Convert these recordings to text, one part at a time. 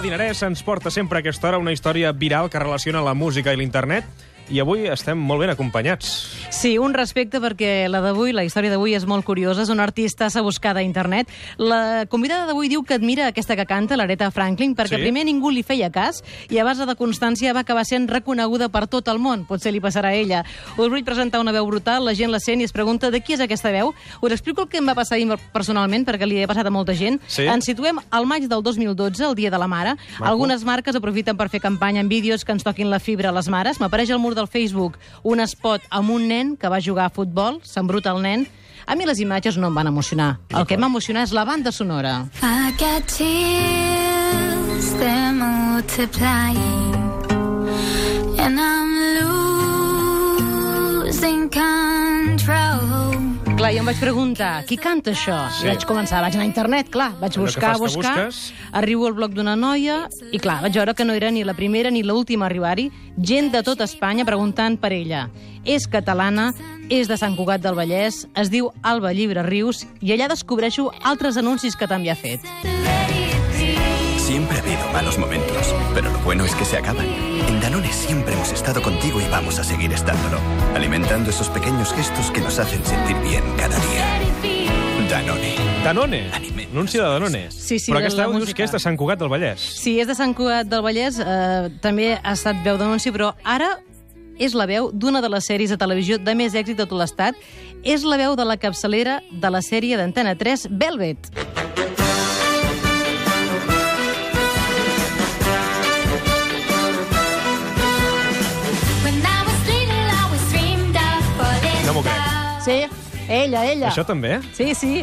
Mariola Dinarès ens porta sempre a aquesta hora una història viral que relaciona la música i l'internet i avui estem molt ben acompanyats. Sí, un respecte perquè la d'avui, la història d'avui és molt curiosa. És una artista s'ha buscada a internet. La convidada d'avui diu que admira aquesta que canta, l'Aretha Franklin, perquè Sí? primer ningú li feia cas i a base de constància va acabar sent reconeguda per tot el món. Potser li passarà a ella. Us vull presentar una veu brutal, la gent la sent i es pregunta de qui és aquesta veu. Us explico el que em va passar personalment, perquè li ha passat a molta gent. Sí? Ens situem al maig del 2012, el dia de la mare. Maco. Algunes marques aprofiten per fer campanya en vídeos que ens toquin la fibra a les mares. M'apareix al mur del Facebook un spot amb un nen que va jugar a futbol, s'embruta el nen. A mi les imatges no em van emocionar. El que m'emociona és la banda sonora. I got tears, they're multiplying, and I'm losing control. Clar, jo em vaig preguntar, qui canta això? Sí. I vaig començar, vaig anar a internet, clar, vaig buscar, buscar, busques. arribo al blog d'una noia, i clar, vaig veure que no era ni la primera ni l'última a arribar-hi, gent de tot Espanya preguntant per ella. És catalana, és de Sant Cugat del Vallès, es diu Alba Llibre Rius, i allà descobreixo altres anuncis que també ha fet. Siempre ha habido malos momentos, pero lo bueno es que se acaban. En Danone siempre hemos estado contigo y vamos a seguir estándolo, alimentando esos pequeños gestos que nos hacen sentir bien cada día. Danone. Danone, anunci de Danone. Sí, sí, Però aquesta veu dius que és de Sant Cugat del Vallès. Si és de Sant Cugat del Vallès, eh, també ha estat veu d'anunci, però ara és la veu d'una de les sèries de televisió de més èxit de tot l'estat. És la veu de la capçalera de la sèrie d'Antena 3, Velvet. Sí, ella, ella. Això també? Sí, sí.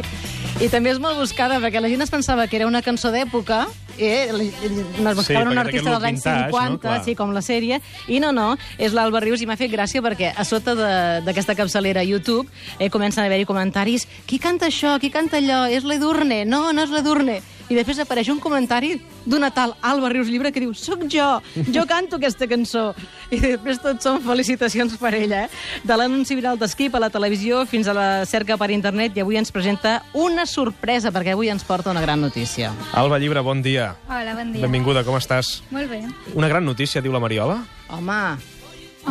I també és molt buscada, perquè la gent es pensava que era una cançó d'època, eh? es Sí, buscaven un artista dels anys vintage, no? 50, Clar. sí, com la sèrie, i no, no, és l'Alba Rius, i m'ha fet gràcia perquè a sota de- d'aquesta capçalera a YouTube eh, comencen a haver-hi comentaris qui canta això, qui canta allò, és l'Edurne, no, no és l'Edurne. I després apareix un comentari d'una tal Alba Rius Llibre que diu soc jo, jo canto aquesta cançó. I després tot són felicitacions per ella. Eh? De l'anunci viral d'Esquip a la televisió fins a la cerca per internet i avui ens presenta una sorpresa perquè avui ens porta una gran notícia. Alba Llibre, bon dia. Hola, bon dia. Benvinguda, com estàs? Molt bé. Una gran notícia, diu la Mariola. Home,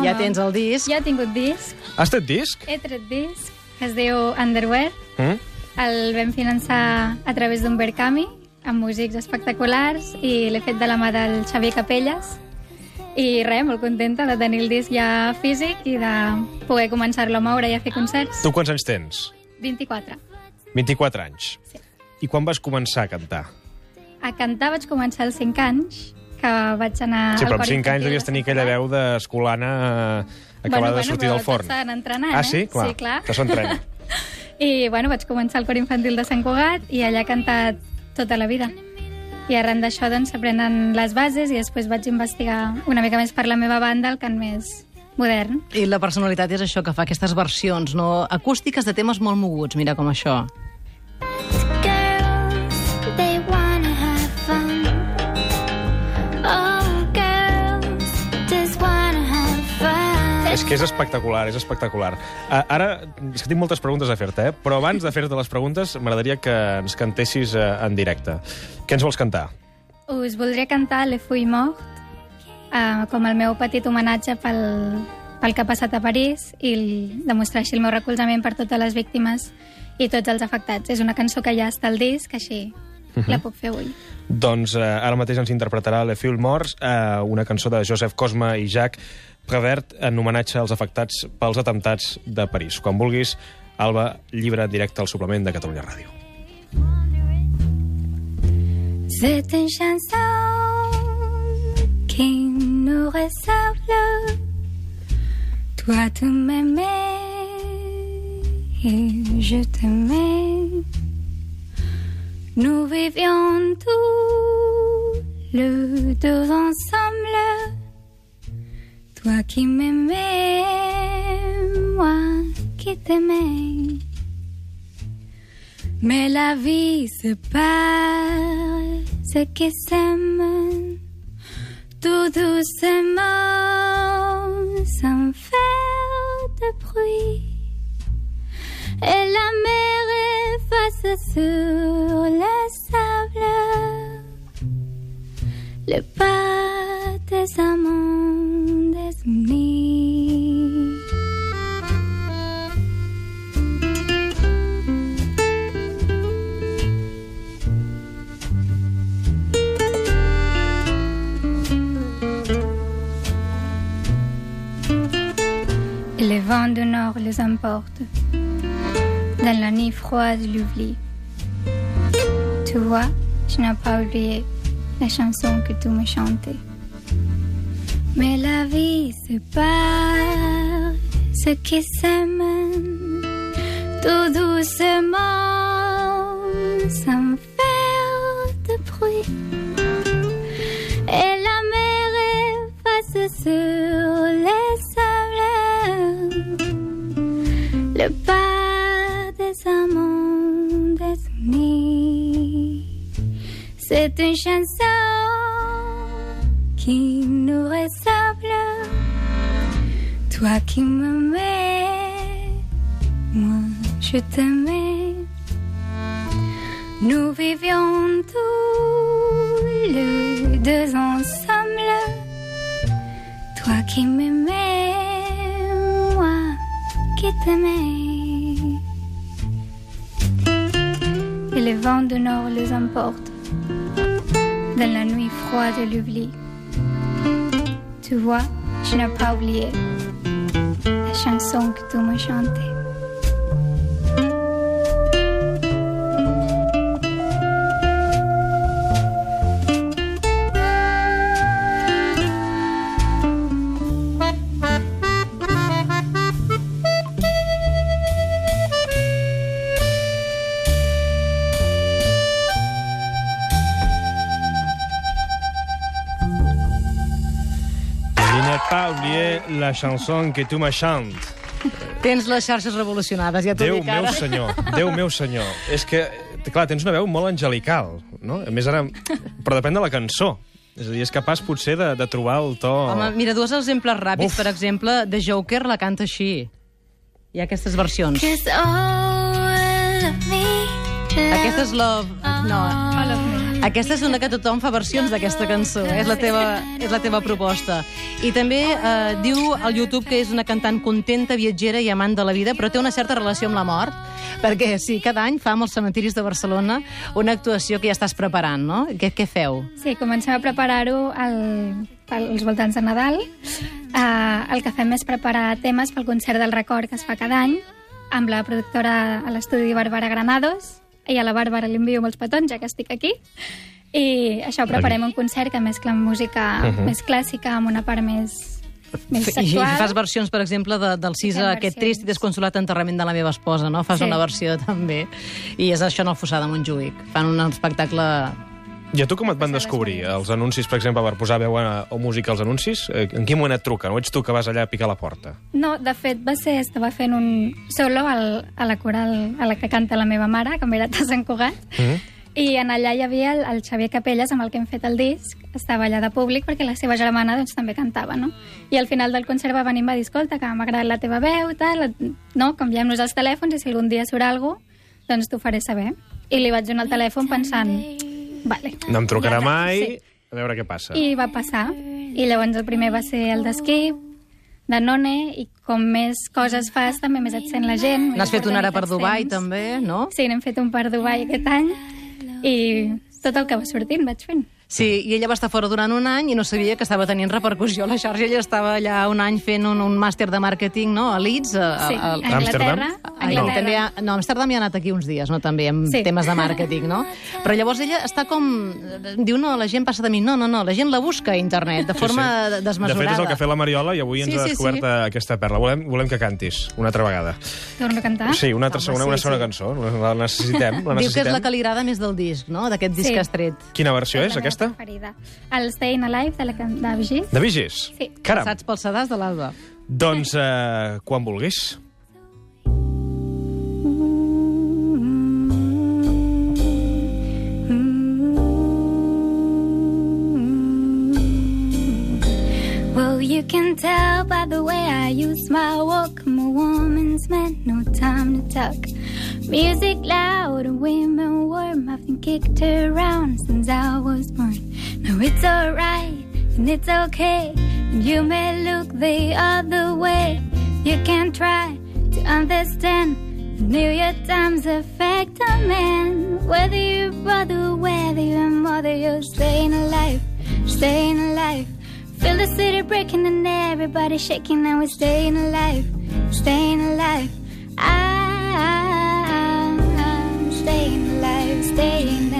ja Home. tens el disc. Ja he tingut disc, Has tret disc? he tret disc, es diu Underwear. Mm? El vam finançar a través d'un Berkami, amb músics espectaculars, i l'he fet de la mà del Xavier Capelles. I res, molt contenta de tenir el disc ja físic i de poder començar-lo a moure i a fer concerts. Tu quants anys tens? 24. 24 anys. Sí. I quan vas començar a cantar? A cantar vaig començar als 5 anys, que vaig anar Sí, però amb cor 5 anys devies de tenir aquella veu d'escolana eh, acabada de sortir però del forn. s'han entrenant, Ah, eh? sí? Clar, Sí, clar. que s'entrena. I, bueno, vaig començar al cor infantil de Sant Cugat i allà he cantat tota la vida. I arran d'això, doncs, s'aprenen les bases i després vaig investigar una mica més per la meva banda el cant més modern. I la personalitat és això, que fa aquestes versions no acústiques de temes molt moguts, mira com això. És que és espectacular, és espectacular. Uh, ara, és que tinc moltes preguntes a fer-te, eh? però abans de fer-te les preguntes m'agradaria que ens cantessis uh, en directe. Què ens vols cantar? Us voldria cantar Le Fouille Mort, uh, com el meu petit homenatge pel, pel que ha passat a París i demostrar així el meu recolzament per totes les víctimes i tots els afectats. És una cançó que ja està al disc, així la puc fer avui. Doncs uh, ara mateix ens interpretarà Le Fil Morts, uh, una cançó de Joseph Cosma i Jacques Prévert en homenatge als afectats pels atemptats de París. Quan vulguis, Alba, llibre directe al suplement de Catalunya Ràdio. C'est une chanson qui nous ressemble. Toi, tu m'aimais et je t'aimais. Nous vivions tous les deux ensemble. Toi qui m'aimais, moi qui t'aimais. Mais la vie sépare ceux qui s'aiment tout doucement sans faire de bruit. Et la mer efface sur le sable Le pas dans la nuit froide de l'oubli. Tu vois, je n'ai pas oublié la chanson que tu me chantais. Mais la vie sépare ceux qui s'aiment tout doucement sans le pas des amants. C'est une chanson qui nous ressemble. Toi qui m'aimais, moi je t'aimais. Nous vivions tous les deux ensemble. Toi qui m'aimais, Et les vents du nord les emportent dans la nuit froide de l'oubli. Tu vois, je n'ai pas oublié la chanson que tu m'as chantée. La chanson que tu me chantes. Tens les xarxes revolucionades, ja t'ho Déu dic meu ara. senyor, Déu meu senyor. És que, clar, tens una veu molt angelical, no? A més, ara... Però depèn de la cançó. És a dir, és capaç potser de, de trobar el to... Home, mira, dos exemples ràpids. Uf. Per exemple, The Joker la canta així. Hi ha aquestes versions. Aquesta és Love... No, All of me. Aquesta és una que tothom fa versions d'aquesta cançó. És la teva, és la teva proposta. I també eh, diu al YouTube que és una cantant contenta, viatgera i amant de la vida, però té una certa relació amb la mort, perquè sí, cada any fa amb els cementiris de Barcelona una actuació que ja estàs preparant, no? Què, què feu? Sí, comencem a preparar-ho al- pels voltants de Nadal. Uh, el que fem és preparar temes pel concert del record que es fa cada any amb la productora a l'estudi Bàrbara Granados i a la Bàrbara li envio molts petons, ja que estic aquí. I això, preparem un concert que mescla amb música Mhm. més clàssica amb una part més, més I, I sexual. fas versions, per exemple, de, del Cisa, Fem aquest trist i desconsolat enterrament de la meva esposa, no? Fas Sí. una versió també. I és això en el Fossar de Montjuïc. Fan un espectacle... I a tu com et van descobrir? Els anuncis, per exemple, per posar veu a, o música als anuncis? Eh, En quin moment et truquen? O ets tu que vas allà a picar la porta? No, de fet, va ser, estava fent un solo al, a la coral a la que canta la meva mare, que m'era a Sant Cugat, Mm -hmm. i en allà hi havia el, el Xavier Capelles, amb el que hem fet el disc, estava allà de públic perquè la seva germana doncs, també cantava, no? I al final del concert va venir i em va dir, escolta, que m'ha agradat la teva veu, tal, no? canviem-nos els telèfons i si algun dia surt alguna cosa, doncs t'ho faré saber. I li vaig donar el telèfon pensant, vale. No em trucarà mai, Sí. a veure què passa. I va passar. I llavors el primer va ser el d'esquí, de None, i com més coses fas, també més et sent la gent. N'has fet una ara per Dubai, tens. també, no? Sí, n'hem fet un per Dubai aquest any, i tot el que va sortint vaig fent. Sí, i ella va estar fora durant un any i no sabia que estava tenint repercussió a la xarxa. Ella estava allà un any fent un, un màster de màrqueting, no?, a Leeds. A, Sí, a, a a, Anglaterra. Amsterdam? a Ai, no, Anglaterra. també ha, no, a Amsterdam hi ha anat aquí uns dies, no? també, amb Sí. temes de màrqueting, no? Però llavors ella està com... Diu, no, la gent passa de mi. No, no, no, la gent la busca a internet, de forma sí. sí. De desmesurada. fet, és el que ha fet la Mariola i avui ens Sí, ha sí, descobert sí. aquesta perla. Volem, volem que cantis, una altra vegada. Torno a cantar? Sí, una altra Home, segona, sí, una segona sí. cançó. La necessitem, la Diu que és necessitem. la que li agrada més del disc, no?, d'aquest disc Sí. que has tret. Quina versió és, la aquesta? Preferida. El Staying Alive de la can- de Vigis. De Vigis? Sí. Caram. Passats pels sedars de l'Alba. Doncs, eh, quan vulguis. Well, you can tell by the way I use my walk. I'm a woman's man, no time to talk. Music loud and women warm. I've been kicked around since I was born. No, it's alright and it's okay. And you may look the other way. You can try to understand. New York times affect a man. Whether you're brother, whether you're mother, you're staying alive, staying alive. Feel the city breaking and everybody shaking, and we're staying alive, staying alive. Staying alive, staying alive.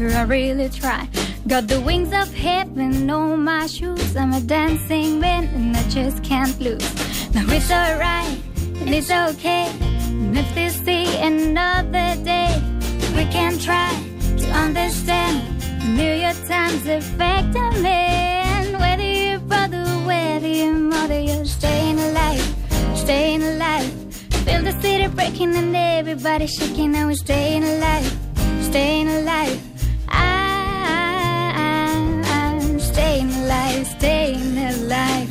I really try. Got the wings of heaven on my shoes. I'm a dancing man, and I just can't lose. Now it's alright, and it's okay. And if they see another day, we can try to understand. New York times affect a man. Whether you're brother, whether you're mother, you're staying alive, staying alive. Feel the city breaking and everybody shaking. Now we're staying alive, staying alive. Staying alive, staying alive.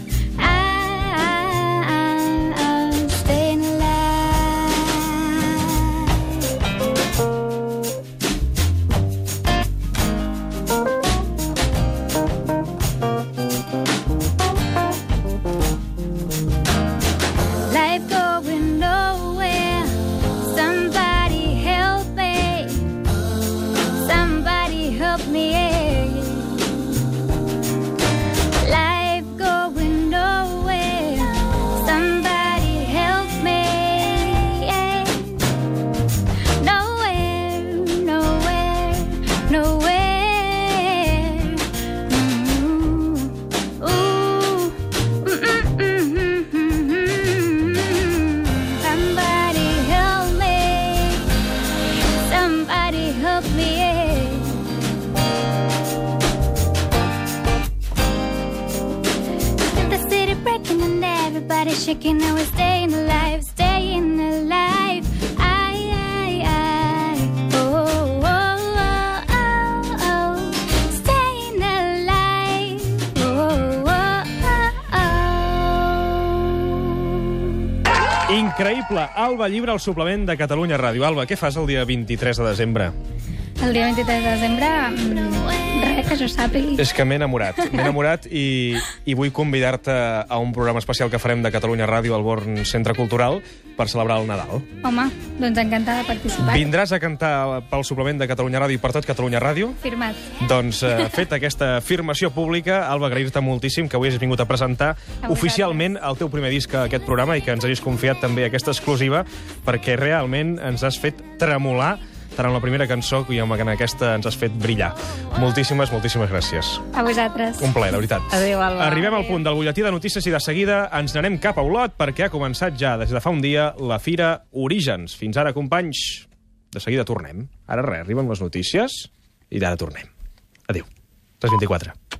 And everybody shaking. Now we're staying alive, staying alive. I, I, I. Oh, oh, oh, oh. Staying alive. Oh, oh, oh. Increïble. Alba Llibre, al suplement de Catalunya Ràdio. Alba, què fas el dia 23 de desembre? El dia 23 de desembre, mm, res que jo sàpigui. És que m'he enamorat. M'he enamorat i, i vull convidar-te a un programa especial que farem de Catalunya Ràdio al Born Centre Cultural per celebrar el Nadal. Home, doncs encantada de participar. Vindràs a cantar pel suplement de Catalunya Ràdio i per tot Catalunya Ràdio? Firmat. Doncs, eh, fet aquesta afirmació pública, Alba, agrair-te moltíssim que avui hagis vingut a presentar vosaltres. oficialment el teu primer disc a aquest programa i que ens hagis confiat també aquesta exclusiva, perquè realment ens has fet tremolar tant en la primera cançó i amb en aquesta ens has fet brillar. Moltíssimes, moltíssimes gràcies. A vosaltres. Un plaer, de veritat. Adéu, Alba. Arribem al punt del butlletí de notícies i de seguida ens n'anem cap a Olot perquè ha començat ja des de fa un dia la Fira Orígens. Fins ara, companys, de seguida tornem. Ara res, arriben les notícies i d'ara tornem. Adéu. 324.